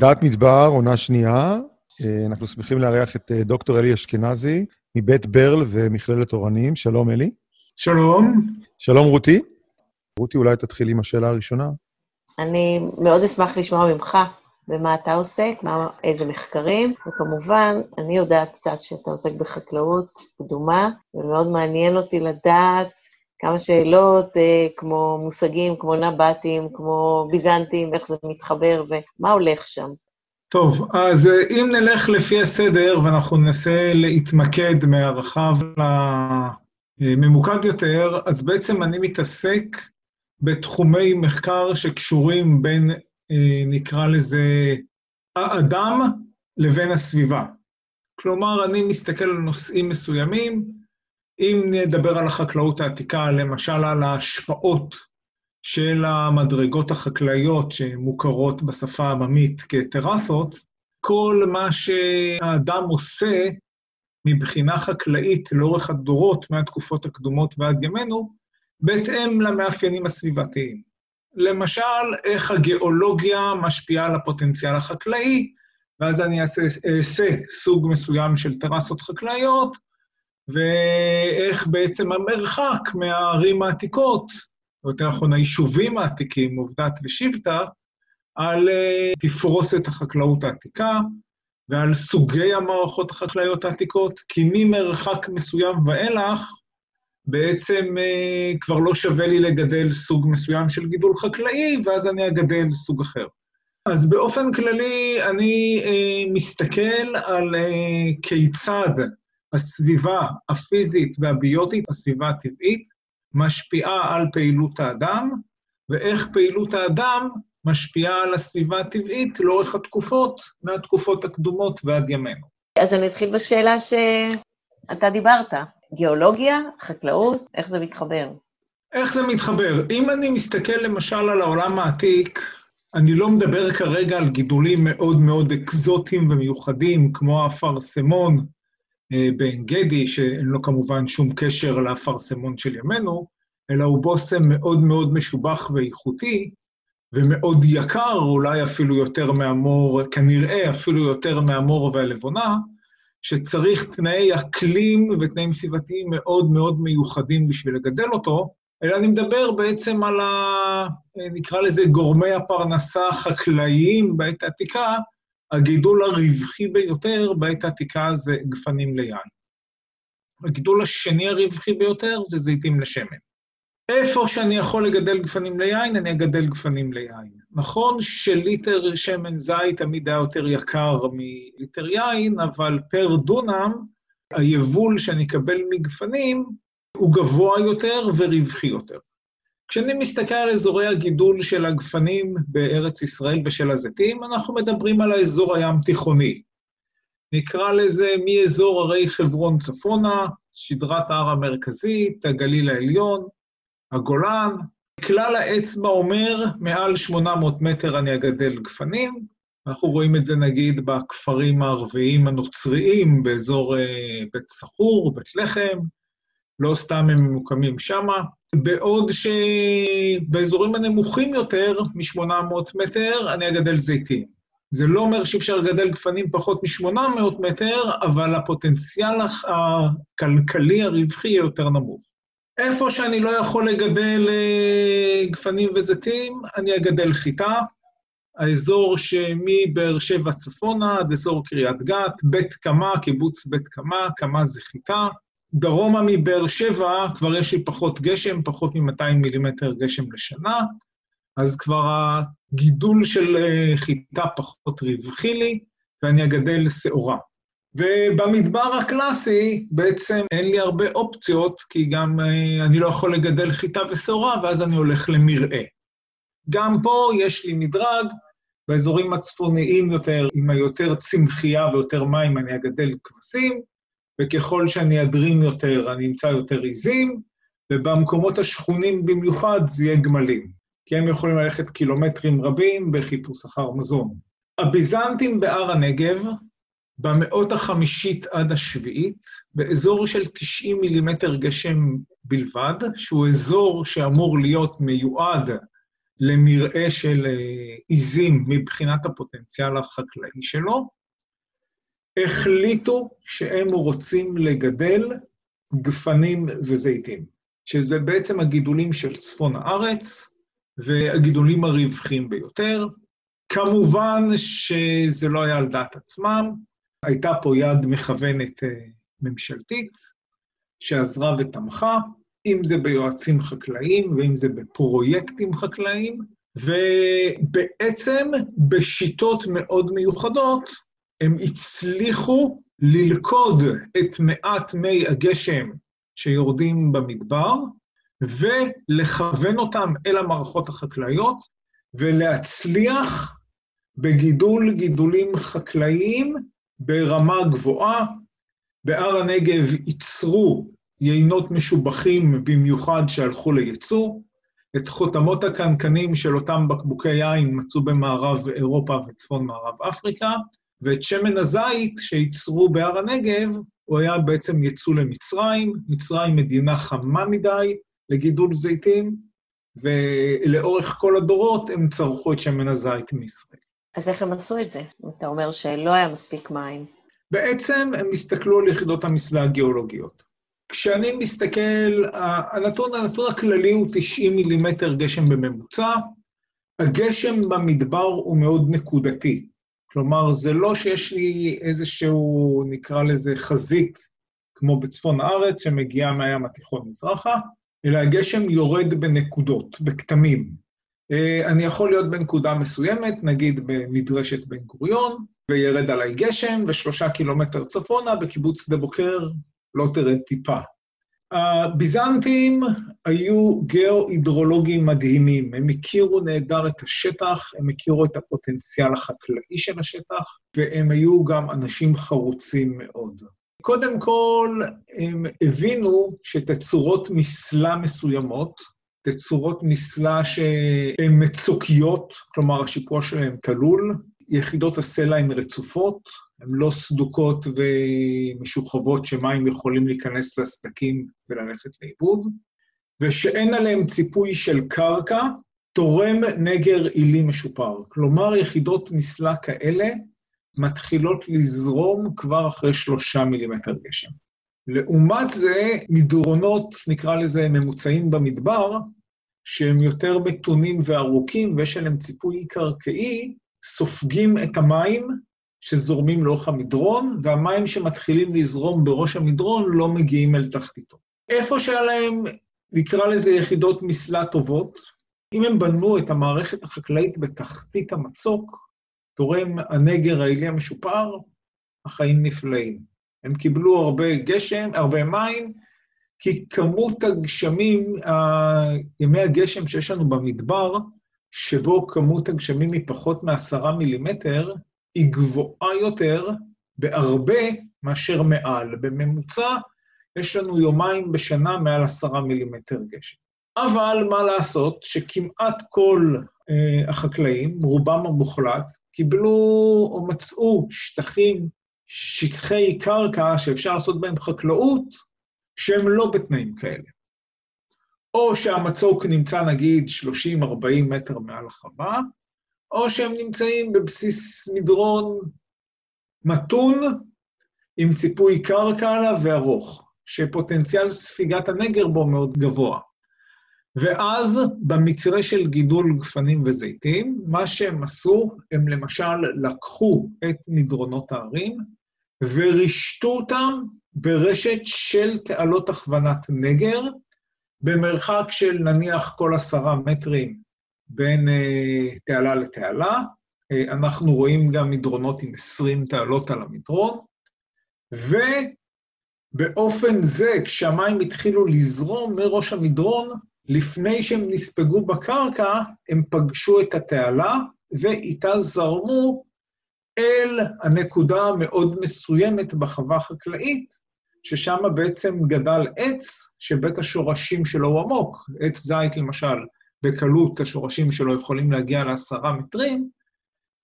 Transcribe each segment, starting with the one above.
דעת מדבר, עונה שנייה. אה, אנחנו שמחים לארח את אה, דוקטור אלי אשכנזי מבית ברל ומכללת אורנים. שלום, אלי. שלום. שלום, רותי. רותי, אולי תתחיל עם השאלה הראשונה. אני מאוד אשמח לשמוע ממך במה אתה עוסק, מה, איזה מחקרים, וכמובן, אני יודעת קצת שאתה עוסק בחקלאות קדומה, ומאוד מעניין אותי לדעת כמה שאלות אה, כמו מושגים, כמו נבטים, כמו ביזנטים, איך זה מתחבר ומה הולך שם. טוב, אז אה, אם נלך לפי הסדר ואנחנו ננסה להתמקד מהרחב לממוקד יותר, אז בעצם אני מתעסק בתחומי מחקר שקשורים בין, אה, נקרא לזה, האדם לבין הסביבה. כלומר, אני מסתכל על נושאים מסוימים, אם נדבר על החקלאות העתיקה, למשל על ההשפעות של המדרגות החקלאיות שמוכרות בשפה העממית כטרסות, כל מה שהאדם עושה מבחינה חקלאית לאורך הדורות, מהתקופות הקדומות ועד ימינו, בהתאם למאפיינים הסביבתיים. למשל, איך הגיאולוגיה משפיעה על הפוטנציאל החקלאי, ואז אני אעשה, אעשה סוג מסוים של טרסות חקלאיות, ואיך בעצם המרחק מהערים העתיקות, או יותר נכון היישובים העתיקים, עובדת ושבטה, על uh, תפרוסת החקלאות העתיקה ועל סוגי המערכות החקלאיות העתיקות, כי ממרחק מסוים ואילך, בעצם uh, כבר לא שווה לי לגדל סוג מסוים של גידול חקלאי, ואז אני אגדל סוג אחר. אז באופן כללי, אני uh, מסתכל על uh, כיצד הסביבה הפיזית והביוטית, הסביבה הטבעית, משפיעה על פעילות האדם, ואיך פעילות האדם משפיעה על הסביבה הטבעית לאורך התקופות, מהתקופות הקדומות ועד ימינו. אז אני אתחיל בשאלה שאתה דיברת, גיאולוגיה, חקלאות, איך זה מתחבר? איך זה מתחבר? אם אני מסתכל למשל על העולם העתיק, אני לא מדבר כרגע על גידולים מאוד מאוד אקזוטיים ומיוחדים, כמו האפרסמון, בעין גדי, שאין לו כמובן שום קשר לאפרסמון של ימינו, אלא הוא בושם מאוד מאוד משובח ואיכותי, ומאוד יקר, אולי אפילו יותר מהמור, כנראה אפילו יותר מהמור והלבונה, שצריך תנאי אקלים ותנאים סביבתיים מאוד מאוד מיוחדים בשביל לגדל אותו, אלא אני מדבר בעצם על ה... נקרא לזה גורמי הפרנסה החקלאיים בעת העתיקה, הגידול הרווחי ביותר בעת העתיקה זה גפנים ליין. הגידול השני הרווחי ביותר זה זיתים לשמן. איפה שאני יכול לגדל גפנים ליין, אני אגדל גפנים ליין. נכון שליטר שמן זית תמיד היה יותר יקר מליטר יין, אבל פר דונם, היבול שאני אקבל מגפנים הוא גבוה יותר ורווחי יותר. כשאני מסתכל על אזורי הגידול של הגפנים בארץ ישראל ושל הזיתים, אנחנו מדברים על האזור הים תיכוני. נקרא לזה מאזור הרי חברון צפונה, שדרת ההר המרכזית, הגליל העליון, הגולן. כלל האצבע אומר, מעל 800 מטר אני אגדל גפנים. אנחנו רואים את זה נגיד בכפרים הערביים הנוצריים, באזור אה, בית סחור, בית לחם, לא סתם הם ממוקמים שמה. בעוד שבאזורים הנמוכים יותר, מ-800 מטר, אני אגדל זיתים. זה לא אומר שאי אפשר לגדל גפנים פחות מ-800 מטר, אבל הפוטנציאל הכלכלי הרווחי יהיה יותר נמוך. איפה שאני לא יכול לגדל אה, גפנים וזיתים, אני אגדל חיטה. האזור שמבאר שבע צפונה עד אזור קריית גת, בית קמה, קיבוץ בית קמה, קמה זה חיטה. דרומה מבאר שבע כבר יש לי פחות גשם, פחות מ-200 מילימטר גשם לשנה, אז כבר הגידול של אה, חיטה פחות רווחי לי, ואני אגדל שעורה. ובמדבר הקלאסי בעצם אין לי הרבה אופציות, כי גם אה, אני לא יכול לגדל חיטה ושעורה, ואז אני הולך למרעה. גם פה יש לי מדרג, באזורים הצפוניים יותר, עם היותר צמחייה ויותר מים, אני אגדל כבשים, וככל שאני אדרים יותר, אני אמצא יותר עיזים, ובמקומות השכונים במיוחד זה יהיה גמלים, כי הם יכולים ללכת קילומטרים רבים בחיפוש אחר מזון. הביזנטים בהר הנגב, במאות החמישית עד השביעית, באזור של 90 מילימטר גשם בלבד, שהוא אזור שאמור להיות מיועד למרעה של אה, עיזים מבחינת הפוטנציאל החקלאי שלו, החליטו שהם רוצים לגדל גפנים וזיתים, שזה בעצם הגידולים של צפון הארץ והגידולים הרווחים ביותר. כמובן שזה לא היה על דעת עצמם, הייתה פה יד מכוונת אה, ממשלתית שעזרה ותמכה, אם זה ביועצים חקלאיים ואם זה בפרויקטים חקלאיים, ובעצם בשיטות מאוד מיוחדות הם הצליחו ללכוד את מעט מי הגשם שיורדים במדבר, ולכוון אותם אל המערכות החקלאיות, ולהצליח בגידול גידולים חקלאיים ברמה גבוהה. בהר הנגב ייצרו יינות משובחים במיוחד שהלכו לייצוא. את חותמות הקנקנים של אותם בקבוקי יין מצאו במערב אירופה וצפון מערב אפריקה, ואת שמן הזית שייצרו בהר הנגב, הוא היה בעצם ייצוא למצרים, מצרים מדינה חמה מדי לגידול זיתים, ולאורך כל הדורות הם צרכו את שמן הזית מישראל. אז איך הם עשו את זה? אתה אומר שלא היה מספיק מים. בעצם הם הסתכלו על יחידות המסלה הגיאולוגיות. כשאני מסתכל, הנתון, הנתון הכללי הוא 90 מילימטר גשם בממוצע. הגשם במדבר הוא מאוד נקודתי. כלומר, זה לא שיש לי איזשהו, נקרא לזה, חזית, כמו בצפון הארץ, שמגיעה מהים התיכון מזרחה, אלא הגשם יורד בנקודות, בכתמים. אה, אני יכול להיות בנקודה מסוימת, נגיד במדרשת בן גוריון, וירד עליי גשם, ושלושה קילומטר צפונה, בקיבוץ שדה בוקר, לא תרד טיפה. הביזנטים היו גאו-הידרולוגים מדהימים, הם הכירו נהדר את השטח, הם הכירו את הפוטנציאל החקלאי של השטח, והם היו גם אנשים חרוצים מאוד. קודם כל, הם הבינו שתצורות מסלה מסוימות, תצורות מסלה שהן מצוקיות, כלומר השיפוע שלהן תלול, יחידות הסלע הן רצופות, הן לא סדוקות ומשוחרבות שמים יכולים להיכנס לסדקים וללכת לאיבוד, ושאין עליהם ציפוי של קרקע, תורם נגר עילי משופר. כלומר, יחידות מסלה כאלה מתחילות לזרום כבר אחרי שלושה מילימטר גשם. לעומת זה, מדרונות, נקרא לזה ממוצעים במדבר, שהם יותר מתונים וארוכים ויש עליהם ציפוי קרקעי, סופגים את המים שזורמים לאורך המדרון, והמים שמתחילים לזרום בראש המדרון לא מגיעים אל תחתיתו. איפה שהיה להם, נקרא לזה יחידות מסלה טובות, אם הם בנו את המערכת החקלאית בתחתית המצוק, תורם הנגר העילי המשופר, החיים נפלאים. הם קיבלו הרבה גשם, הרבה מים, כי כמות הגשמים, ימי הגשם שיש לנו במדבר, שבו כמות הגשמים היא פחות מעשרה מילימטר, היא גבוהה יותר בהרבה מאשר מעל. בממוצע יש לנו יומיים בשנה מעל עשרה מילימטר גשם. אבל מה לעשות שכמעט כל אה, החקלאים, רובם המוחלט, קיבלו או מצאו שטחים, שטחי קרקע שאפשר לעשות בהם חקלאות, שהם לא בתנאים כאלה. או שהמצוק נמצא נגיד 30-40 מטר מעל החווה, או שהם נמצאים בבסיס מדרון מתון עם ציפוי קרקע עליו וארוך, שפוטנציאל ספיגת הנגר בו מאוד גבוה. ואז, במקרה של גידול גפנים וזיתים, מה שהם עשו, הם למשל לקחו את מדרונות הערים ורישתו אותם ברשת של תעלות הכוונת נגר, במרחק של נניח כל עשרה מטרים בין אה, תעלה לתעלה. אה, אנחנו רואים גם מדרונות עם 20 תעלות על המדרון, ובאופן זה, כשהמים התחילו לזרום מראש המדרון, לפני שהם נספגו בקרקע, הם פגשו את התעלה, ואיתה זרמו אל הנקודה המאוד מסוימת בחווה החקלאית, ששם בעצם גדל עץ שבית השורשים שלו הוא עמוק. עץ זית, למשל, בקלות השורשים שלו יכולים להגיע לעשרה מטרים,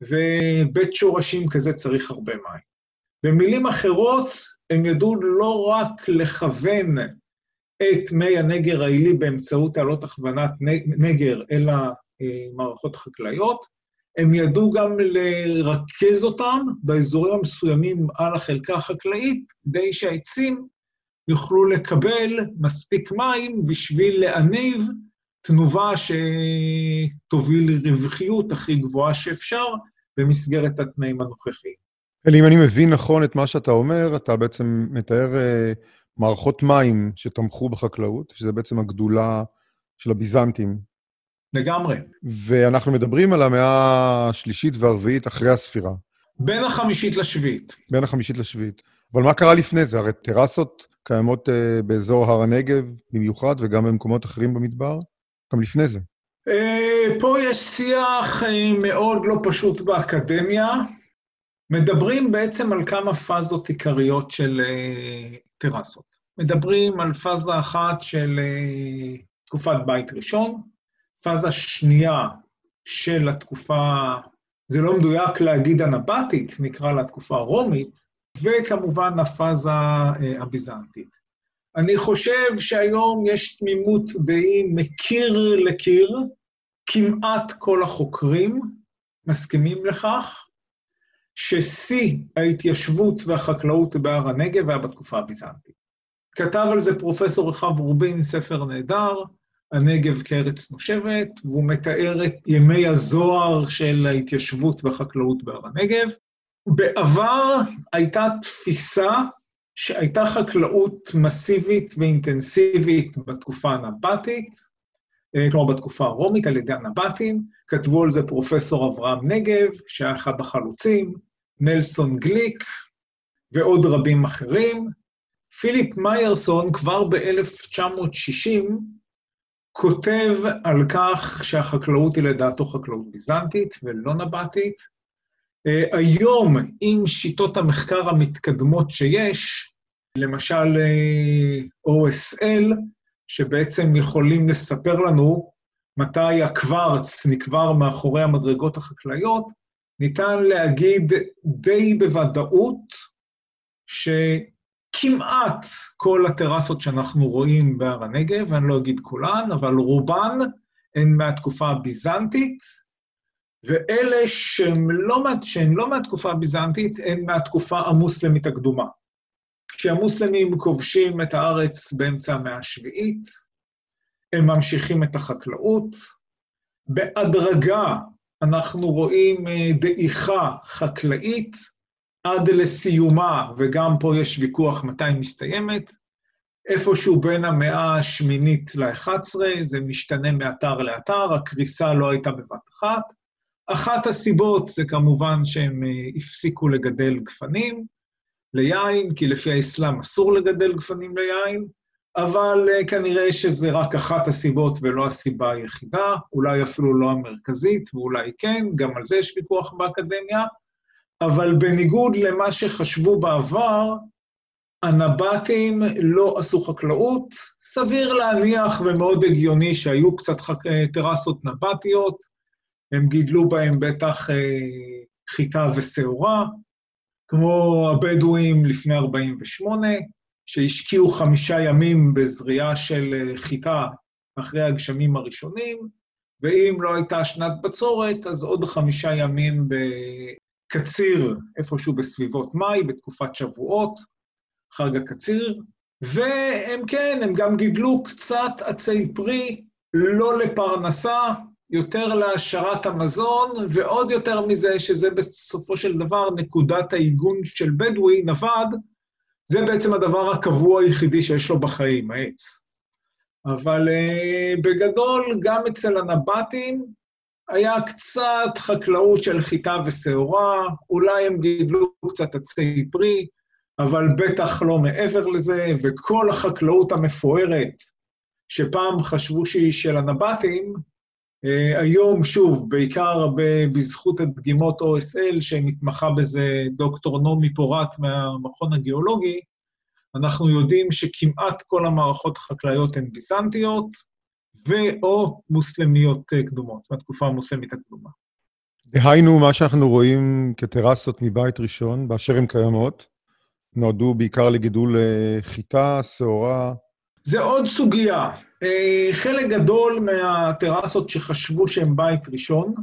ובית שורשים כזה צריך הרבה מים. במילים אחרות, הם ידעו לא רק לכוון את מי הנגר העילי באמצעות תעלות הכוונת נגר אל המערכות החקלאיות. הם ידעו גם לרכז אותם באזורים המסוימים על החלקה החקלאית, כדי שהעצים יוכלו לקבל מספיק מים בשביל להניב תנובה שתוביל לרווחיות הכי גבוהה שאפשר במסגרת התנאים הנוכחיים. אלי, אם אני מבין נכון את מה שאתה אומר, אתה בעצם מתאר uh, מערכות מים שתמכו בחקלאות, שזה בעצם הגדולה של הביזנטים. לגמרי. ואנחנו מדברים על המאה השלישית והרביעית אחרי הספירה. בין החמישית לשביעית. בין החמישית לשביעית. אבל מה קרה לפני זה? הרי טרסות קיימות uh, באזור הר הנגב במיוחד, וגם במקומות אחרים במדבר, גם לפני זה. Uh, פה יש שיח uh, מאוד לא פשוט באקדמיה. מדברים בעצם על כמה פאזות עיקריות של uh, טרסות. מדברים על פאזה אחת של תקופת בית ראשון, פאזה שנייה של התקופה, זה לא מדויק להגיד הנבטית, נקרא לה תקופה הרומית, וכמובן הפאזה הביזנטית. אני חושב שהיום יש תמימות דעים מקיר לקיר, כמעט כל החוקרים מסכימים לכך, ששיא ההתיישבות והחקלאות בהר הנגב היה בתקופה הביזנטית. כתב על זה פרופסור רחב רובין, ספר נהדר, הנגב כארץ נושבת, והוא מתאר את ימי הזוהר של ההתיישבות והחקלאות בהר הנגב. בעבר הייתה תפיסה שהייתה חקלאות מסיבית ואינטנסיבית בתקופה הנבטית, אה, כלומר בתקופה הרומית על ידי הנבטים, כתבו על זה פרופסור אברהם נגב, שהיה אחד החלוצים, נלסון גליק ועוד רבים אחרים. פיליפ מיירסון כבר ב-1960 כותב על כך שהחקלאות היא לדעתו חקלאות ביזנטית ולא נבטית. Uh, היום, עם שיטות המחקר המתקדמות שיש, למשל אה, OSL, שבעצם יכולים לספר לנו מתי הקוורץ נקבר מאחורי המדרגות החקלאיות, ניתן להגיד די בוודאות שכמעט כל הטרסות שאנחנו רואים בהר הנגב, ואני לא אגיד כולן, אבל רובן הן מהתקופה הביזנטית, ואלה שהן לא, לא מהתקופה הביזנטית, הן מהתקופה המוסלמית הקדומה. כשהמוסלמים כובשים את הארץ באמצע המאה השביעית, הם ממשיכים את החקלאות. בהדרגה אנחנו רואים אה, דעיכה חקלאית עד לסיומה, וגם פה יש ויכוח מתי היא מסתיימת, איפשהו בין המאה השמינית ל-11, זה משתנה מאתר לאתר, הקריסה לא הייתה בבת אחת. אחת הסיבות זה כמובן שהם אה, הפסיקו לגדל גפנים ליין, כי לפי האסלאם אסור לגדל גפנים ליין, אבל uh, כנראה שזה רק אחת הסיבות ולא הסיבה היחידה, אולי אפילו לא המרכזית, ואולי כן, גם על זה יש ויכוח באקדמיה, אבל בניגוד למה שחשבו בעבר, הנבטים לא עשו חקלאות. סביר להניח ומאוד הגיוני שהיו קצת חק... אה, טרסות נבטיות, הם גידלו בהם בטח אה, חיטה ושעורה, כמו הבדואים לפני 48', שהשקיעו חמישה ימים בזריעה של אה, חיטה אחרי הגשמים הראשונים, ואם לא הייתה שנת בצורת, אז עוד חמישה ימים בקציר, איפשהו בסביבות מאי, בתקופת שבועות, חג הקציר, והם כן, הם גם גידלו קצת עצי פרי, לא לפרנסה, יותר להשארת המזון, ועוד יותר מזה, שזה בסופו של דבר נקודת העיגון של בדואי, נווד, זה בעצם הדבר הקבוע היחידי שיש לו בחיים, העץ. אבל uh, בגדול, גם אצל הנבטים היה קצת חקלאות של חיטה ושעורה, אולי הם גידלו קצת עצי פרי, אבל בטח לא מעבר לזה, וכל החקלאות המפוארת שפעם חשבו שהיא של הנבטים, היום, שוב, בעיקר בזכות הדגימות OSL, שמתמחה בזה דוקטור נעמי פורט מהמכון הגיאולוגי, אנחנו יודעים שכמעט כל המערכות החקלאיות הן ביזנטיות, ו/או מוסלמיות אה, קדומות, מהתקופה המוסלמית הקדומה. דהיינו, מה שאנחנו רואים כטרסות מבית ראשון, באשר הן קיימות, נועדו בעיקר לגידול אה, חיטה, שעורה. זה עוד סוגיה. אה, חלק גדול מהטרסות שחשבו שהן בית ראשון,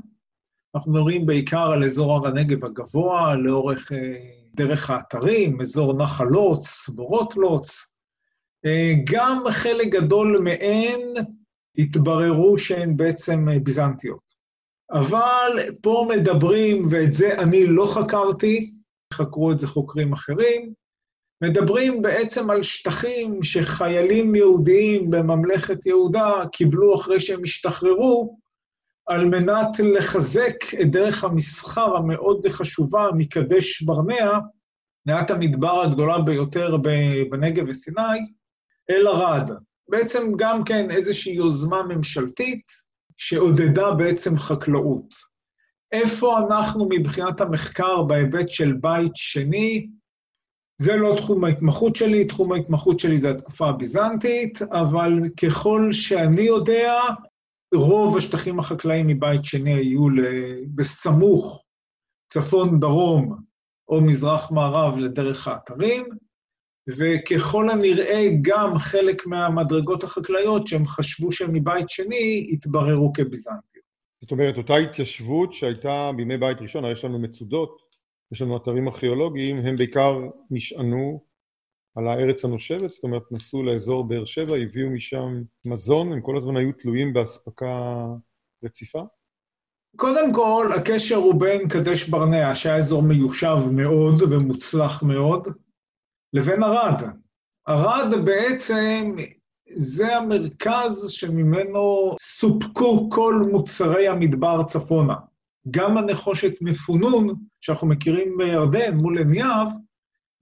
אנחנו מדברים בעיקר על אזור הר הנגב הגבוה, לאורך אה, דרך האתרים, אזור נחל לוץ, בורות לוץ. אה, גם חלק גדול מהן התבררו שהן בעצם ביזנטיות. אבל פה מדברים, ואת זה אני לא חקרתי, חקרו את זה חוקרים אחרים, מדברים בעצם על שטחים שחיילים יהודיים בממלכת יהודה קיבלו אחרי שהם השתחררו, על מנת לחזק את דרך המסחר המאוד חשובה מקדש ברנע, נעת המדבר הגדולה ביותר בנגב וסיני, אל ערד. בעצם גם כן איזושהי יוזמה ממשלתית שעודדה בעצם חקלאות. איפה אנחנו מבחינת המחקר בהיבט של בית שני? זה לא תחום ההתמחות שלי, תחום ההתמחות שלי זה התקופה הביזנטית, אבל ככל שאני יודע, רוב השטחים החקלאיים מבית שני היו בסמוך, צפון-דרום או מזרח-מערב לדרך האתרים, וככל הנראה גם חלק מהמדרגות החקלאיות שהם חשבו שהם מבית שני, התבררו כביזנטיות. זאת אומרת, אותה התיישבות שהייתה בימי בית ראשון, הרי יש לנו מצודות, יש לנו אתרים ארכיאולוגיים, הם בעיקר נשענו על הארץ הנושבת, זאת אומרת, נסעו לאזור באר שבע, הביאו משם מזון, הם כל הזמן היו תלויים באספקה רציפה? קודם כל, הקשר הוא בין קדש ברנע, שהיה אזור מיושב מאוד ומוצלח מאוד, לבין ערד. ערד בעצם זה המרכז שממנו סופקו כל מוצרי המדבר צפונה. גם הנחושת מפונון, שאנחנו מכירים בירדן מול עין יהב,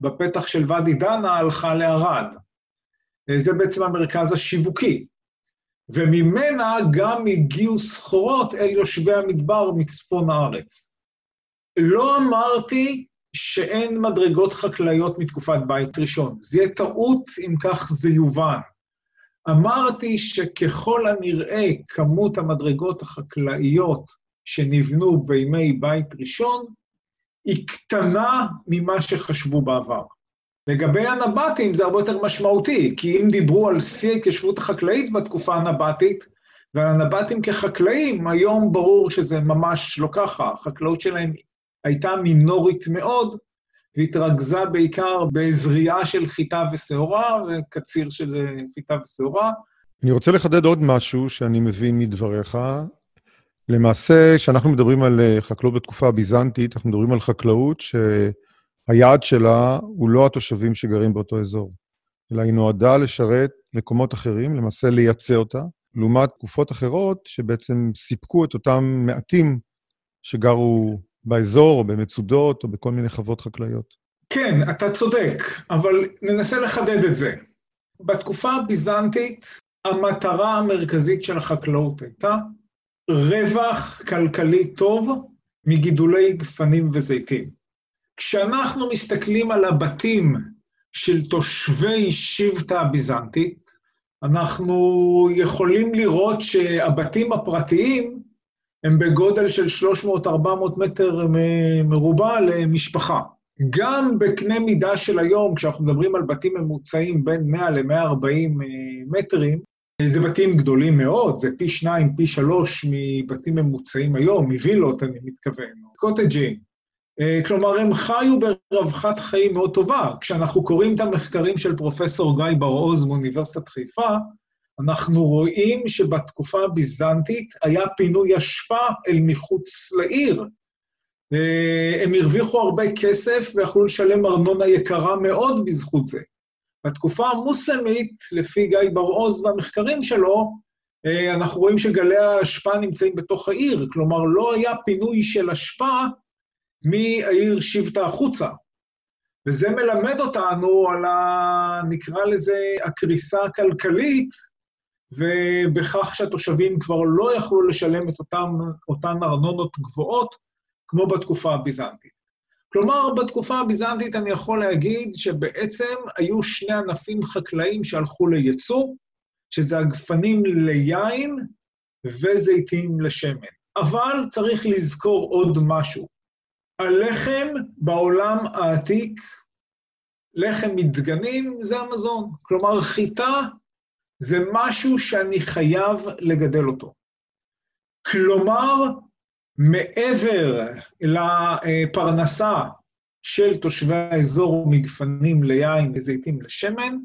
בפתח של ואדי דנה הלכה לערד. זה בעצם המרכז השיווקי. וממנה גם הגיעו סחורות אל יושבי המדבר מצפון הארץ. לא אמרתי שאין מדרגות חקלאיות מתקופת בית ראשון. זה יהיה טעות אם כך זה יובן. אמרתי שככל הנראה כמות המדרגות החקלאיות שנבנו בימי בית ראשון היא קטנה ממה שחשבו בעבר. לגבי הנבטים זה הרבה יותר משמעותי, כי אם דיברו על שיא ההתיישבות החקלאית בתקופה הנבטית, ועל הנבטים כחקלאים, היום ברור שזה ממש לא ככה, החקלאות שלהם הייתה מינורית מאוד, והתרכזה בעיקר בזריעה של חיטה ושעורה וקציר של חיטה ושעורה. אני רוצה לחדד עוד משהו שאני מבין מדבריך. למעשה, כשאנחנו מדברים על אה, חקלאות בתקופה הביזנטית, אנחנו מדברים על חקלאות שהיעד שלה הוא לא התושבים שגרים באותו אזור, אלא היא נועדה לשרת מקומות אחרים, למעשה לייצא אותה, לעומת תקופות אחרות שבעצם סיפקו את אותם מעטים שגרו באזור, או במצודות, או בכל מיני חוות חקלאיות. כן, אתה צודק, אבל ננסה לחדד את זה. בתקופה הביזנטית, המטרה המרכזית של החקלאות הייתה רווח כלכלי טוב מגידולי גפנים וזיתים. כשאנחנו מסתכלים על הבתים של תושבי שבטה הביזנטית, אנחנו יכולים לראות שהבתים הפרטיים הם בגודל של 300-400 מטר מרובע למשפחה. גם בקנה מידה של היום, כשאנחנו מדברים על בתים ממוצעים בין 100 ל-140 מטרים, זה בתים גדולים מאוד, זה פי שניים, פי שלוש מבתים ממוצעים היום, מווילות, אני מתכוון, קוטג'ים. אה, כלומר, הם חיו ברווחת חיים מאוד טובה. כשאנחנו קוראים את המחקרים של פרופסור גיא בר-עוז מאוניברסיטת חיפה, אנחנו רואים שבתקופה הביזנטית היה פינוי אשפה אל מחוץ לעיר. אה, הם הרוויחו הרבה כסף ויכלו לשלם ארנונה יקרה מאוד בזכות זה. בתקופה המוסלמית, לפי גיא בר-עוז והמחקרים שלו, אה, אנחנו רואים שגלי האשפה נמצאים בתוך העיר, כלומר, לא היה פינוי של אשפה מהעיר שבטה החוצה. וזה מלמד אותנו על ה... נקרא לזה הקריסה הכלכלית, ובכך שהתושבים כבר לא יכלו לשלם את אותם, אותן ארנונות גבוהות כמו בתקופה הביזנטית. כלומר, בתקופה הביזנטית אני יכול להגיד שבעצם היו שני ענפים חקלאיים שהלכו לייצוא, שזה הגפנים ליין וזיתים לשמן. אבל צריך לזכור עוד משהו. הלחם בעולם העתיק, לחם מדגנים זה המזון. כלומר, חיטה זה משהו שאני חייב לגדל אותו. כלומר, מעבר לפרנסה של תושבי האזור מגפנים ליין, לזיתים, לשמן,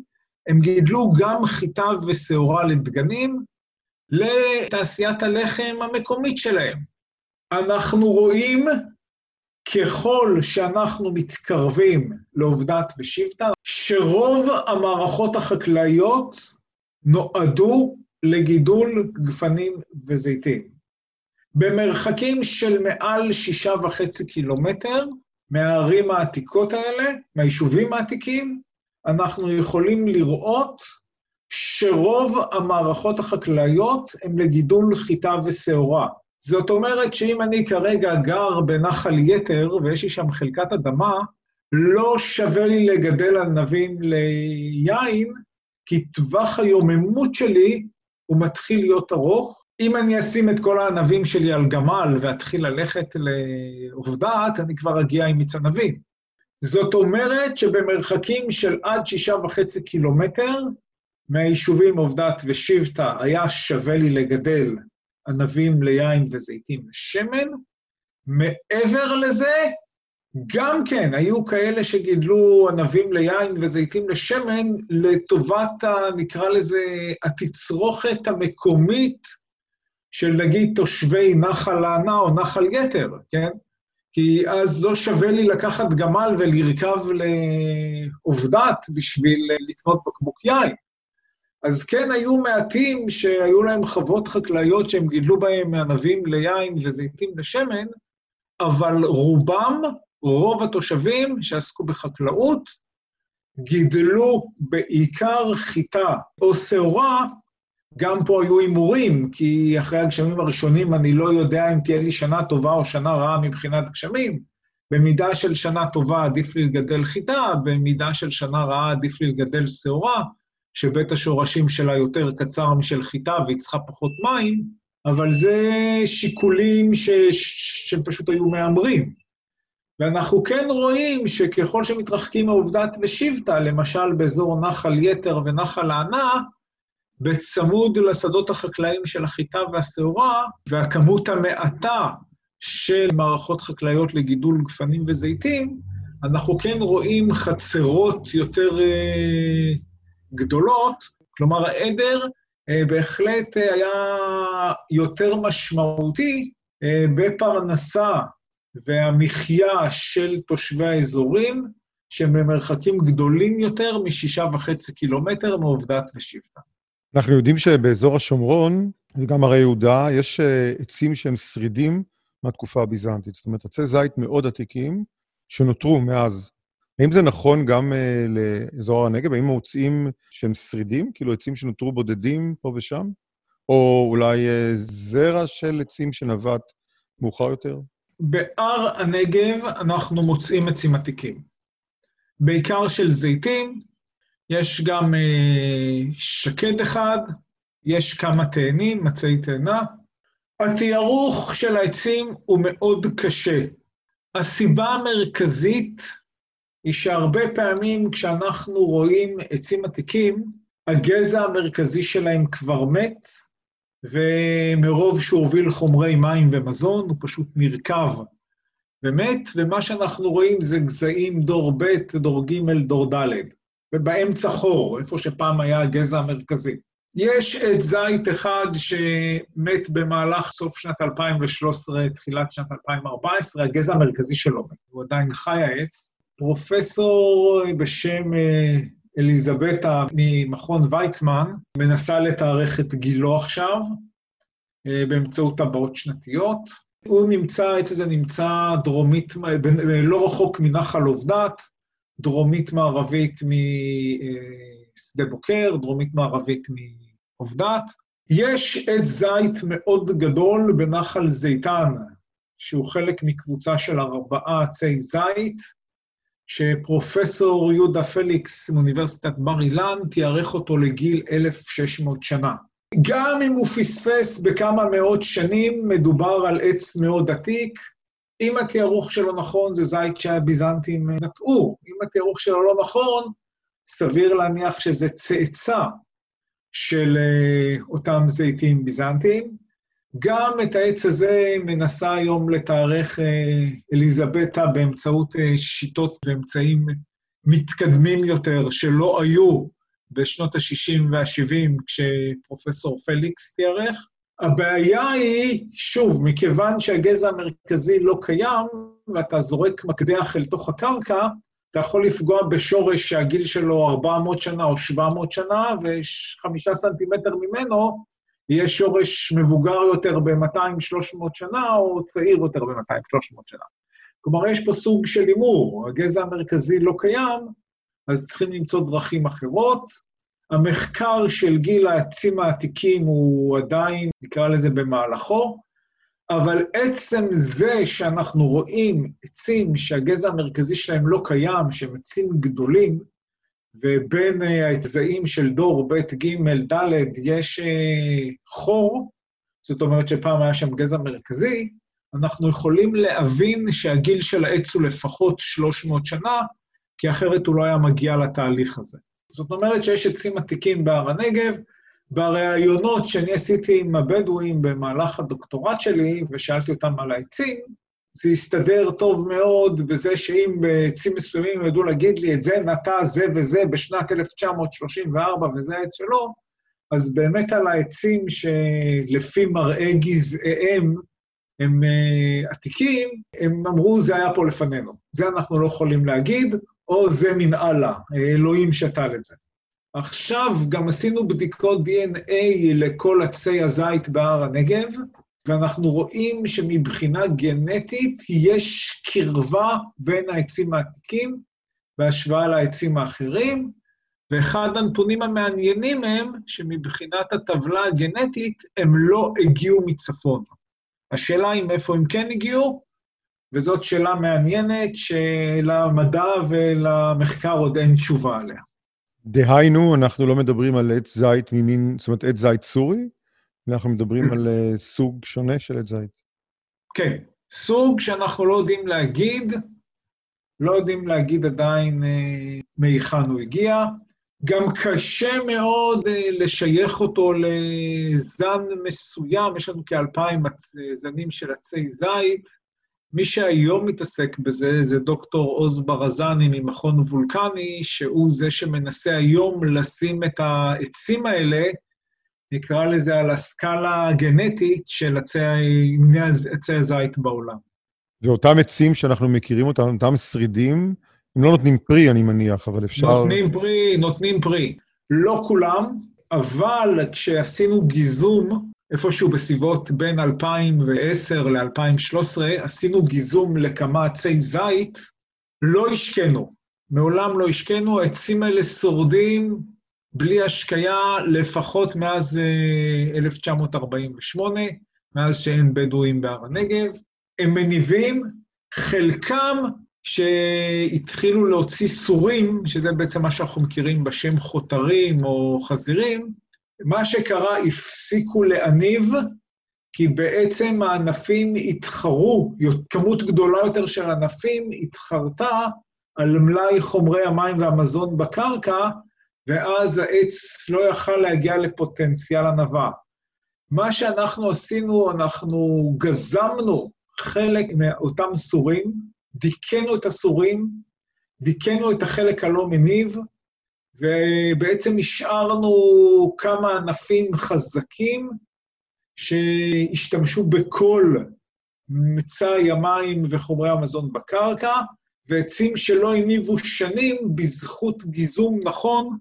הם גידלו גם חיטה ושעורה לדגנים לתעשיית הלחם המקומית שלהם. אנחנו רואים, ככל שאנחנו מתקרבים לעובדת ושבטה, שרוב המערכות החקלאיות נועדו לגידול גפנים וזיתים. במרחקים של מעל שישה וחצי קילומטר מהערים העתיקות האלה, מהיישובים העתיקים, אנחנו יכולים לראות שרוב המערכות החקלאיות הן לגידול חיטה ושעורה. זאת אומרת שאם אני כרגע גר בנחל יתר ויש לי שם חלקת אדמה, לא שווה לי לגדל ענבים ליין, כי טווח היוממות שלי הוא מתחיל להיות ארוך. אם אני אשים את כל הענבים שלי על גמל ואתחיל ללכת לעובדת, אני כבר אגיע עם מיץ ענבים. זאת אומרת שבמרחקים של עד שישה וחצי קילומטר מהיישובים עבדת ושבטה היה שווה לי לגדל ענבים ליין וזיתים לשמן. מעבר לזה, גם כן, היו כאלה שגידלו ענבים ליין וזיתים לשמן לטובת, ה, נקרא לזה, התצרוכת המקומית של נגיד תושבי נחל הענה או נחל יתר, כן? כי אז לא שווה לי לקחת גמל ולרכב לעובדת בשביל לקנות בקבוק יין. אז כן, היו מעטים שהיו להם חוות חקלאיות שהם גידלו בהם ענבים ליין וזיתים לשמן, אבל רובם, רוב התושבים שעסקו בחקלאות, גידלו בעיקר חיטה או שעורה, גם פה היו הימורים, כי אחרי הגשמים הראשונים אני לא יודע אם תהיה לי שנה טובה או שנה רעה מבחינת גשמים. במידה של שנה טובה עדיף לי לגדל חיטה, במידה של שנה רעה עדיף לי לגדל שעורה, שבית השורשים שלה יותר קצר משל חיטה והיא צריכה פחות מים, אבל זה שיקולים ש... פשוט היו מהמרים. ואנחנו כן רואים שככל שמתרחקים מעובדת ושבטה, למשל באזור נחל יתר ונחל הענה, בצמוד לשדות החקלאיים של החיטה והשעורה, והכמות המעטה של מערכות חקלאיות לגידול גפנים וזיתים, אנחנו כן רואים חצרות יותר אה, גדולות, כלומר העדר אה, בהחלט אה, היה יותר משמעותי אה, בפרנסה והמחיה של תושבי האזורים, שהם במרחקים גדולים יותר משישה וחצי קילומטר מעובדת ושבטה. אנחנו יודעים שבאזור השומרון, וגם הרי יהודה, יש עצים שהם שרידים מהתקופה הביזנטית. זאת אומרת, עצי זית מאוד עתיקים שנותרו מאז האם זה נכון גם uh, לאזור הנגב? האם מוצאים שהם שרידים, כאילו עצים שנותרו בודדים פה ושם? או אולי uh, זרע של עצים שנבט מאוחר יותר? בהר הנגב אנחנו מוצאים עצים עתיקים. בעיקר של זיתים, יש גם uh, שקד אחד, יש כמה תאנים, מצעי תאנה. התיארוך של העצים הוא מאוד קשה. הסיבה המרכזית היא שהרבה פעמים כשאנחנו רואים עצים עתיקים, הגזע המרכזי שלהם כבר מת, ומרוב שהוא הוביל חומרי מים ומזון, הוא פשוט נרקב ומת, ומה שאנחנו רואים זה גזעים דור ב', דור ג', דור ד', ובאמצע חור, איפה שפעם היה הגזע המרכזי. יש עץ זית אחד שמת במהלך סוף שנת 2013, תחילת שנת 2014, הגזע המרכזי שלו מת, הוא עדיין חי העץ, פרופסור בשם אה, אליזבטה ממכון ויצמן מנסה לתארך את גילו עכשיו אה, באמצעות טבעות שנתיות. הוא נמצא, העץ הזה נמצא דרומית, לא רחוק מנחל עובדת, דרומית מערבית משדה בוקר, דרומית מערבית מעובדת. יש עץ זית מאוד גדול בנחל זיתן, שהוא חלק מקבוצה של ארבעה עצי זית, שפרופסור יהודה פליקס מאוניברסיטת בר אילן תיארך אותו לגיל 1,600 שנה. גם אם הוא פספס בכמה מאות שנים, מדובר על עץ מאוד עתיק. אם התיארוך שלו נכון, זה זית שהביזנטים נטעו. אם התיארוך שלו לא נכון, סביר להניח שזה צאצא של אה, אותם זיתים ביזנטיים. גם את העץ הזה מנסה היום לתארך אה, אליזבטה באמצעות אה, שיטות ואמצעים מתקדמים יותר שלא היו בשנות ה-60 וה-70 כשפרופסור פליקס תיארך. הבעיה היא, שוב, מכיוון שהגזע המרכזי לא קיים, ואתה זורק מקדח אל תוך הקרקע, אתה יכול לפגוע בשורש שהגיל שלו 400 שנה או 700 שנה, וחמישה סנטימטר ממנו יהיה שורש מבוגר יותר ב-200-300 שנה, או צעיר יותר ב-200-300 שנה. כלומר, יש פה סוג של הימור, הגזע המרכזי לא קיים, אז צריכים למצוא דרכים אחרות. המחקר של גיל העצים העתיקים הוא עדיין, נקרא לזה, במהלכו, אבל עצם זה שאנחנו רואים עצים שהגזע המרכזי שלהם לא קיים, שהם עצים גדולים, ובין הגזעים של דור ב', ג', ד', יש אה, חור, זאת אומרת שפעם היה שם גזע מרכזי, אנחנו יכולים להבין שהגיל של העץ הוא לפחות 300 שנה, כי אחרת הוא לא היה מגיע לתהליך הזה. זאת אומרת שיש עצים עתיקים בהר הנגב, בראיונות שאני עשיתי עם הבדואים במהלך הדוקטורט שלי, ושאלתי אותם על העצים, זה הסתדר טוב מאוד בזה שאם בעצים מסוימים ידעו להגיד לי את זה נטע זה וזה בשנת 1934 וזה העץ שלו, אז באמת על העצים שלפי מראה גזעיהם הם uh, עתיקים, הם אמרו, זה היה פה לפנינו. זה אנחנו לא יכולים להגיד, או זה מן אללה, אלוהים שתל את זה. עכשיו גם עשינו בדיקות DNA לכל עצי הזית בהר הנגב, ואנחנו רואים שמבחינה גנטית יש קרבה בין העצים העתיקים בהשוואה לעצים האחרים, ואחד הנתונים המעניינים הם שמבחינת הטבלה הגנטית הם לא הגיעו מצפון. השאלה היא מאיפה הם כן הגיעו, וזאת שאלה מעניינת שלמדע ולמחקר עוד אין תשובה עליה. דהיינו, אנחנו לא מדברים על עץ זית ממין, זאת אומרת, עץ זית סורי, אנחנו מדברים על uh, סוג שונה של עץ זית. כן, סוג שאנחנו לא יודעים להגיד, לא יודעים להגיד עדיין uh, מהיכן הוא הגיע. גם קשה מאוד uh, לשייך אותו לזן מסוים, יש לנו כאלפיים זנים של עצי זית. מי שהיום מתעסק בזה זה דוקטור עוז ברזני ממכון וולקני, שהוא זה שמנסה היום לשים את העצים האלה, נקרא לזה על הסקאלה הגנטית של עצי, עצי הזית בעולם. ואותם עצים שאנחנו מכירים אותם, אותם שרידים, הם לא נותנים פרי, אני מניח, אבל אפשר... נותנים פרי, נותנים פרי. לא כולם, אבל כשעשינו גיזום איפשהו בסביבות בין 2010 ל-2013, עשינו גיזום לכמה עצי זית, לא השקנו. מעולם לא השקנו, העצים האלה שורדים בלי השקיה לפחות מאז 1948, אה, מאז שאין בדואים בהר הנגב. הם מניבים, חלקם שהתחילו להוציא סורים, שזה בעצם מה שאנחנו מכירים בשם חותרים או חזירים, מה שקרה, הפסיקו להניב, כי בעצם הענפים התחרו, כמות גדולה יותר של ענפים התחרתה על מלאי חומרי המים והמזון בקרקע, ואז העץ לא יכל להגיע לפוטנציאל ענווה. מה שאנחנו עשינו, אנחנו גזמנו חלק מאותם סורים, דיכאנו את הסורים, דיכאנו את החלק הלא מניב, ובעצם השארנו כמה ענפים חזקים שהשתמשו בכל מצאי המים וחומרי המזון בקרקע, ועצים שלא הניבו שנים בזכות גיזום נכון,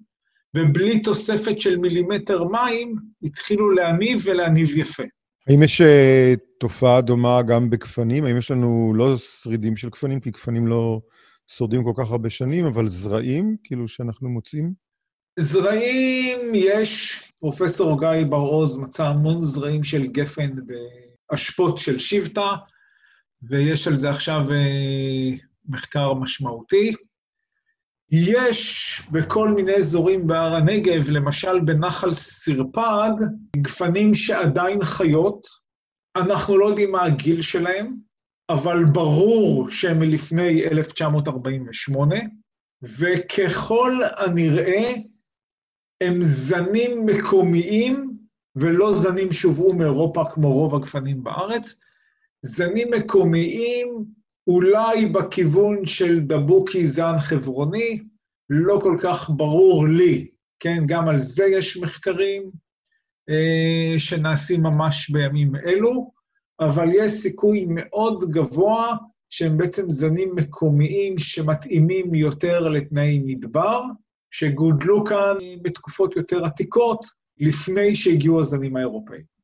ובלי תוספת של מילימטר מים, התחילו להניב ולהניב יפה. האם יש אה, תופעה דומה גם בגפנים? האם יש לנו לא שרידים של גפנים, כי גפנים לא שורדים כל כך הרבה שנים, אבל זרעים, כאילו, שאנחנו מוצאים? זרעים, יש, פרופסור גיא בר-עוז מצא המון זרעים של גפן באשפות של שבטה, ויש על זה עכשיו אה, מחקר משמעותי. יש בכל מיני אזורים בהר הנגב, למשל בנחל סרפד, גפנים שעדיין חיות, אנחנו לא יודעים מה הגיל שלהם, אבל ברור שהם מלפני 1948, וככל הנראה, הם זנים מקומיים ולא זנים שהובאו מאירופה כמו רוב הגפנים בארץ. זנים מקומיים, אולי בכיוון של דבוקי זן חברוני, לא כל כך ברור לי, כן, גם על זה יש מחקרים אה, שנעשים ממש בימים אלו, אבל יש סיכוי מאוד גבוה שהם בעצם זנים מקומיים שמתאימים יותר לתנאי מדבר, שגודלו כאן בתקופות יותר עתיקות, לפני שהגיעו הזנים האירופאים.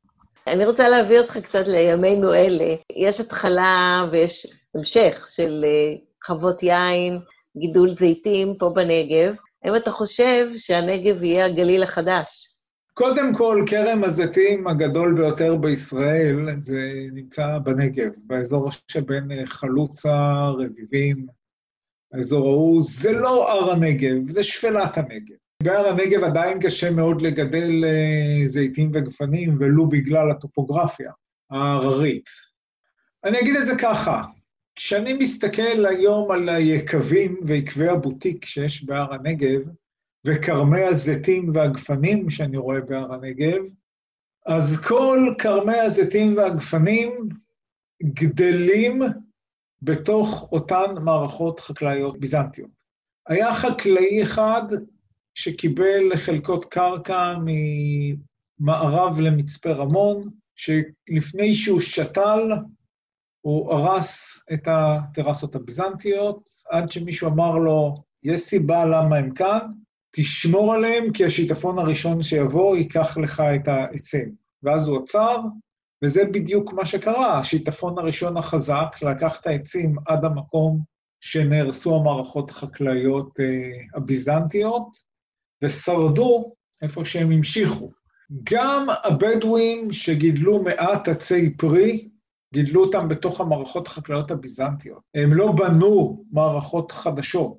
אני רוצה להביא אותך קצת לימינו אלה. יש התחלה ויש המשך של אה, חוות יין, גידול זיתים פה בנגב. האם אתה חושב שהנגב יהיה הגליל החדש? קודם כל, כרם הזיתים הגדול ביותר בישראל, זה נמצא בנגב, באזור שבין אה, חלוצה, רביבים, האזור ההוא. זה לא הר הנגב, זה שפלת הנגב. בהר הנגב עדיין קשה מאוד לגדל אה, זיתים וגפנים, ולו בגלל הטופוגרפיה ההררית. אני אגיד את זה ככה, כשאני מסתכל היום על היקבים ויקבי הבוטיק שיש בהר הנגב, וכרמי הזיתים והגפנים שאני רואה בהר הנגב, אז כל כרמי הזיתים והגפנים גדלים בתוך אותן מערכות חקלאיות ביזנטיות. היה חקלאי אחד שקיבל חלקות קרקע ממערב למצפה רמון, שלפני שהוא שתל, הוא הרס את הטרסות הביזנטיות, עד שמישהו אמר לו, יש סיבה למה הם כאן, תשמור עליהם, כי השיטפון הראשון שיבוא ייקח לך את העצים. ואז הוא עצר, וזה בדיוק מה שקרה. השיטפון הראשון החזק לקח את העצים עד המקום שנהרסו המערכות החקלאיות אה, הביזנטיות, ושרדו איפה שהם המשיכו. גם הבדואים שגידלו מעט עצי פרי, גידלו אותם בתוך המערכות החקלאיות הביזנטיות. הם לא בנו מערכות חדשות.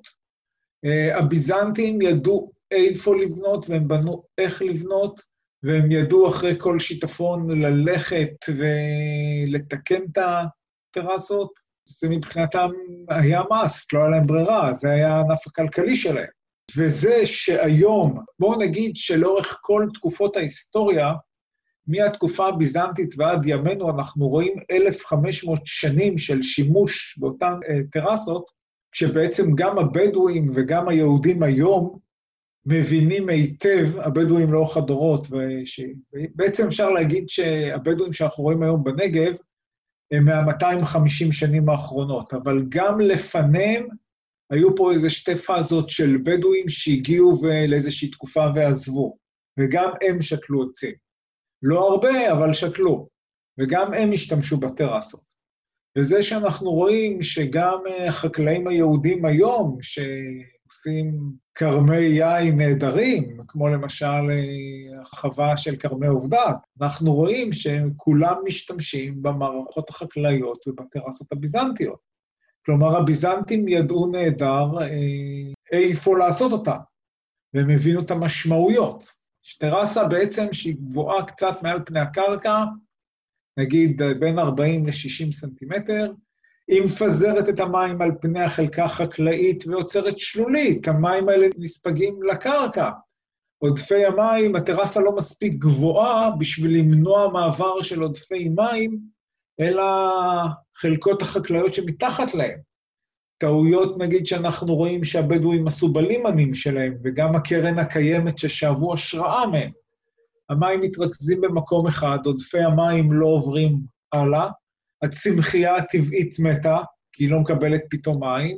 אה, הביזנטים ידעו איפה לבנות והם בנו איך לבנות, והם ידעו אחרי כל שיטפון ללכת ולתקן את הטרסות. זה מבחינתם היה מס, לא היה להם ברירה, זה היה הענף הכלכלי שלהם. וזה שהיום, בואו נגיד שלאורך כל תקופות ההיסטוריה, מהתקופה הביזנטית ועד ימינו, אנחנו רואים 1,500 שנים של שימוש באותן אה, טרסות, כשבעצם גם הבדואים וגם היהודים היום מבינים היטב, הבדואים לאורך הדורות, ובעצם אפשר להגיד שהבדואים שאנחנו רואים היום בנגב, הם מה-250 שנים האחרונות, אבל גם לפניהם היו פה איזה שתי פאזות של בדואים שהגיעו לאיזושהי תקופה ועזבו, וגם הם שתלו עצים. לא הרבה, אבל שתלו, וגם הם השתמשו בטרסות. וזה שאנחנו רואים שגם החקלאים היהודים היום, שעושים כרמי יין נהדרים, כמו למשל החווה של כרמי עובדת, אנחנו רואים שכולם משתמשים במערכות החקלאיות ובטרסות הביזנטיות. כלומר, הביזנטים ידעו נהדר אה, איפה לעשות אותה, והם הבינו את המשמעויות. שטרסה בעצם שהיא גבוהה קצת מעל פני הקרקע, נגיד בין 40 ל-60 סנטימטר, היא מפזרת את המים על פני החלקה החקלאית ויוצרת שלולית, המים האלה נספגים לקרקע. עודפי המים, הטרסה לא מספיק גבוהה בשביל למנוע מעבר של עודפי מים, אלא חלקות החקלאיות שמתחת להם. טעויות, נגיד, שאנחנו רואים שהבדואים עשו בלימנים שלהם, וגם הקרן הקיימת ששאבו השראה מהם. המים מתרכזים במקום אחד, עודפי המים לא עוברים הלאה, הצמחייה הטבעית מתה, כי היא לא מקבלת פתאום מים.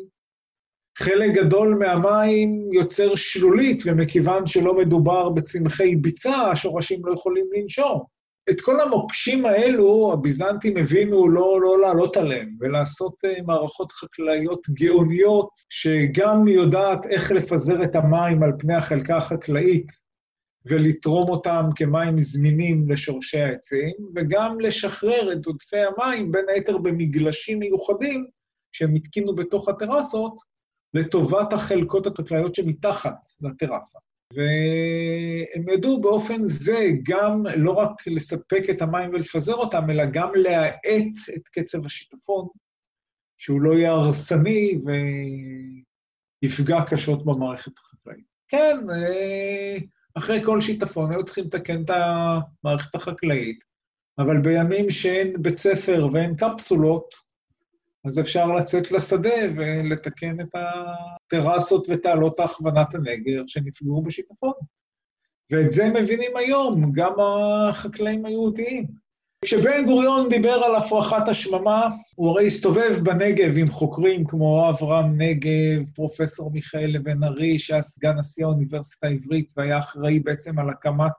חלק גדול מהמים יוצר שלולית, ומכיוון שלא מדובר בצמחי ביצה, השורשים לא יכולים לנשום. את כל המוקשים האלו, הביזנטים הבינו לא, לא לעלות עליהם, ולעשות uh, מערכות חקלאיות גאוניות, שגם יודעת איך לפזר את המים על פני החלקה החקלאית, ולתרום אותם כמים זמינים לשורשי העצים, וגם לשחרר את עודפי המים, בין היתר במגלשים מיוחדים, שהם התקינו בתוך הטרסות, לטובת החלקות החקלאיות שמתחת לטרסה. והם ידעו באופן זה גם לא רק לספק את המים ולפזר אותם, אלא גם להאט את קצב השיטפון, שהוא לא יהיה הרסני ויפגע קשות במערכת החקלאית. כן, אה, אחרי כל שיטפון היו צריכים לתקן את המערכת החקלאית, אבל בימים שאין בית ספר ואין קפסולות, אז אפשר לצאת לשדה ולתקן את הטרסות ותעלות הכוונת הנגר שנפגעו בשיטפון. ואת זה מבינים היום גם החקלאים היהודיים. כשבן גוריון דיבר על הפרחת השממה, הוא הרי הסתובב בנגב עם חוקרים כמו אברהם נגב, פרופסור מיכאל לבן ארי, שהיה סגן נשיא האוניברסיטה העברית והיה אחראי בעצם על הקמת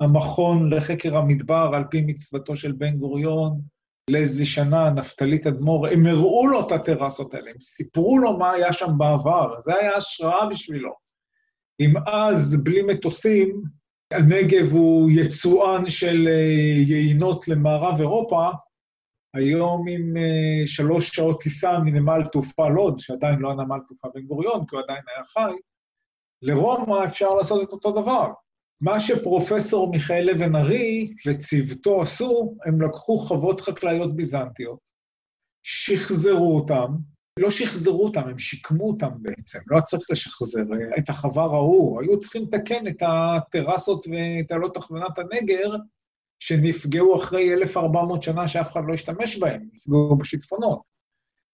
המכון לחקר המדבר על פי מצוותו של בן גוריון, לזלי שנה, נפתלי תדמור, הם הראו לו את הטרסות האלה, הם סיפרו לו מה היה שם בעבר, זה היה השראה בשבילו. אם אז, בלי מטוסים, הנגב הוא יצואן של אה, יינות למערב אירופה, היום עם אה, שלוש שעות טיסה מנמל תעופה לוד, שעדיין לא הנמל תעופה בן גוריון, כי הוא עדיין היה חי, לרומא אפשר לעשות את אותו דבר. מה שפרופסור מיכאל אבן ארי וצוותו עשו, הם לקחו חוות חקלאיות ביזנטיות, שחזרו אותם, לא שחזרו אותם, הם שיקמו אותם בעצם, לא צריך לשחזר. את החווה ראו, היו צריכים לתקן את הטרסות ותעלות הכוונת הנגר, שנפגעו אחרי 1,400 שנה שאף אחד לא השתמש בהם, נפגעו בשיטפונות.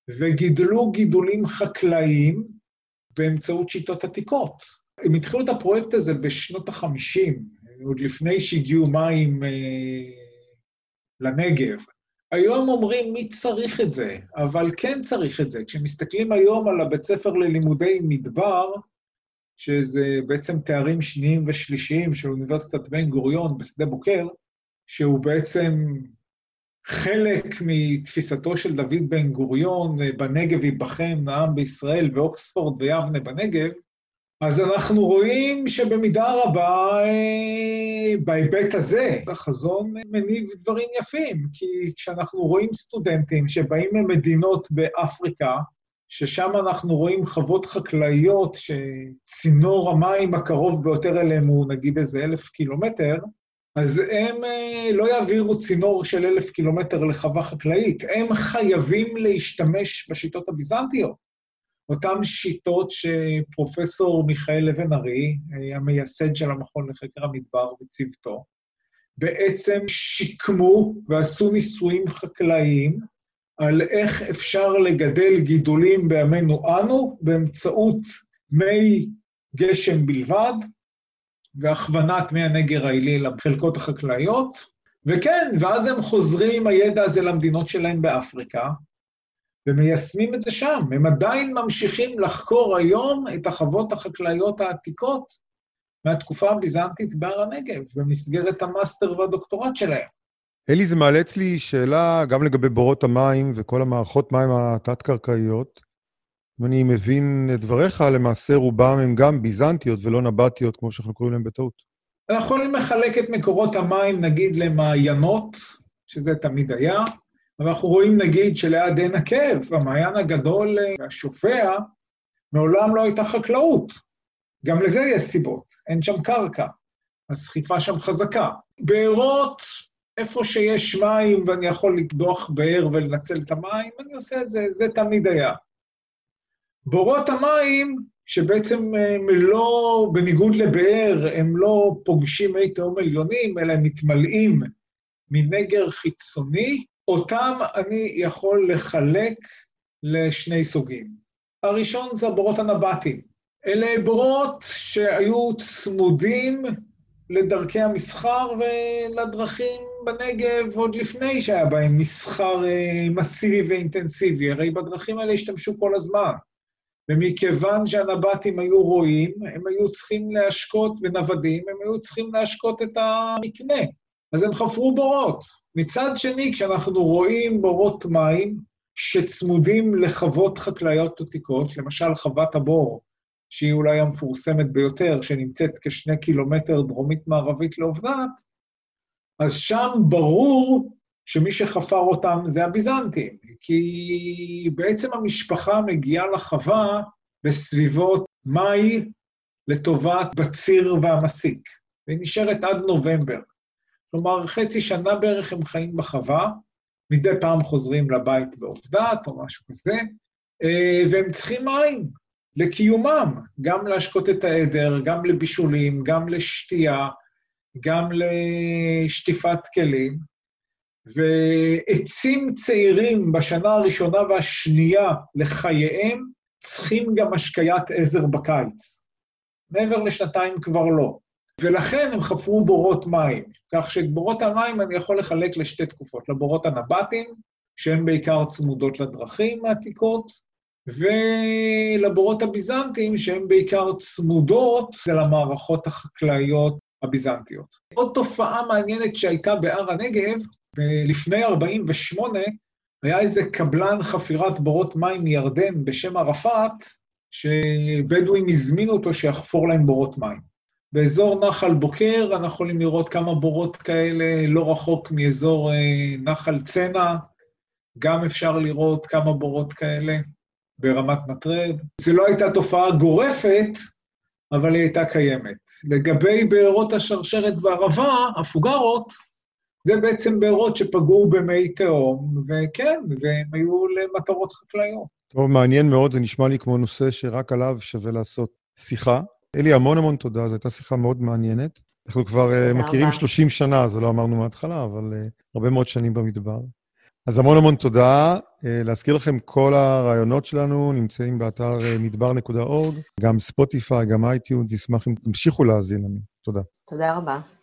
וגידלו גידולים חקלאיים באמצעות שיטות עתיקות. הם התחילו את הפרויקט הזה בשנות ה-50, עוד לפני שהגיעו מים אה, לנגב. היום אומרים מי צריך את זה, אבל כן צריך את זה. כשמסתכלים היום על הבית ספר ללימודי מדבר, שזה בעצם תארים שניים ושלישיים של אוניברסיטת בן גוריון בשדה בוקר, שהוא בעצם חלק מתפיסתו של דוד בן גוריון, בנגב ייבחן העם בישראל ואוקספורד ויבנה בנגב, אז אנחנו רואים שבמידה רבה, אה, בהיבט הזה, החזון מניב דברים יפים, כי כשאנחנו רואים סטודנטים שבאים ממדינות באפריקה, ששם אנחנו רואים חוות חקלאיות שצינור המים הקרוב ביותר אליהם הוא נגיד איזה אלף קילומטר, אז הם אה, לא יעבירו צינור של אלף קילומטר לחווה חקלאית, הם חייבים להשתמש בשיטות הביזנטיות. אותן שיטות שפרופסור מיכאל אבן ארי, המייסד של המכון לחקר המדבר וצוותו, בעצם שיקמו ועשו ניסויים חקלאיים על איך אפשר לגדל גידולים בימינו אנו באמצעות מי גשם בלבד, והכוונת מי הנגר העילי לחלקות החקלאיות, וכן, ואז הם חוזרים עם הידע הזה למדינות שלהם באפריקה, ומיישמים את זה שם. הם עדיין ממשיכים לחקור היום את החוות החקלאיות העתיקות מהתקופה הביזנטית בהר הנגב, במסגרת המאסטר והדוקטורט שלהם. אלי, זה מעלה אצלי שאלה גם לגבי בורות המים וכל המערכות מים התת-קרקעיות. אם אני מבין את דבריך, למעשה רובם הם גם ביזנטיות ולא נבטיות, כמו שאנחנו קוראים להם בטעות. אנחנו יכולים לחלק את מקורות המים, נגיד, למעיינות, שזה תמיד היה, אנחנו רואים, נגיד, שליד עין עקב, המעיין הגדול והשופע, מעולם לא הייתה חקלאות. גם לזה יש סיבות, אין שם קרקע, הסחיפה שם חזקה. בארות, איפה שיש מים ואני יכול לקדוח באר ולנצל את המים, אני עושה את זה, זה תמיד היה. בורות המים, שבעצם הם לא, בניגוד לבאר, הם לא פוגשים מי תהום עליונים, אלא הם מתמלאים מנגר חיצוני, אותם אני יכול לחלק לשני סוגים. הראשון זה הבורות הנבטיים. אלה בורות שהיו צמודים לדרכי המסחר ולדרכים בנגב עוד לפני שהיה בהם מסחר אה, מסיבי ואינטנסיבי, הרי בדרכים האלה השתמשו כל הזמן. ומכיוון שהנבטים היו רועים, הם היו צריכים להשקות, ונוודים, הם היו צריכים להשקות את המקנה. אז הם חפרו בורות. מצד שני, כשאנחנו רואים בורות מים שצמודים לחוות חקלאיות עתיקות, למשל חוות הבור, שהיא אולי המפורסמת ביותר, שנמצאת כשני קילומטר דרומית-מערבית לעובדת, אז שם ברור שמי שחפר אותם זה הביזנטים, כי בעצם המשפחה מגיעה לחווה בסביבות מאי לטובת בציר והמסיק, והיא נשארת עד נובמבר. כלומר, חצי שנה בערך הם חיים בחווה, מדי פעם חוזרים לבית בעובדת או משהו כזה, אה, והם צריכים מים. לקיומם, גם להשקות את העדר, גם לבישולים, גם לשתייה, גם לשטיפת כלים. ועצים צעירים בשנה הראשונה והשנייה לחייהם צריכים גם השקיית עזר בקיץ. מעבר לשנתיים כבר לא. ולכן הם חפרו בורות מים, כך שאת בורות המים אני יכול לחלק לשתי תקופות, לבורות הנבטים, שהן בעיקר צמודות לדרכים העתיקות, ולבורות הביזנטיים, שהן בעיקר צמודות למערכות החקלאיות הביזנטיות. עוד תופעה מעניינת שהייתה בהר הנגב, לפני 48' היה איזה קבלן חפירת בורות מים מירדן בשם ערפאת, שבדואים הזמינו אותו שיחפור להם בורות מים. באזור נחל בוקר אנחנו יכולים לראות כמה בורות כאלה לא רחוק מאזור אה, נחל צנע, גם אפשר לראות כמה בורות כאלה ברמת מטרד. זו לא הייתה תופעה גורפת, אבל היא הייתה קיימת. לגבי בארות השרשרת והערבה, הפוגרות, זה בעצם בארות שפגעו במי תהום, וכן, והם היו למטרות חקלאיות. טוב, מעניין מאוד, זה נשמע לי כמו נושא שרק עליו שווה לעשות שיחה. אלי, המון המון תודה, זו הייתה שיחה מאוד מעניינת. אנחנו כבר אה, מכירים 30 שנה, זה לא אמרנו מההתחלה, אבל אה, הרבה מאוד שנים במדבר. אז המון המון תודה. אה, להזכיר לכם, כל הראיונות שלנו נמצאים באתר אה, מדבר.org, גם ספוטיפיי, גם iTunes, נשמח אם תמשיכו להאזין לנו. תודה. תודה רבה.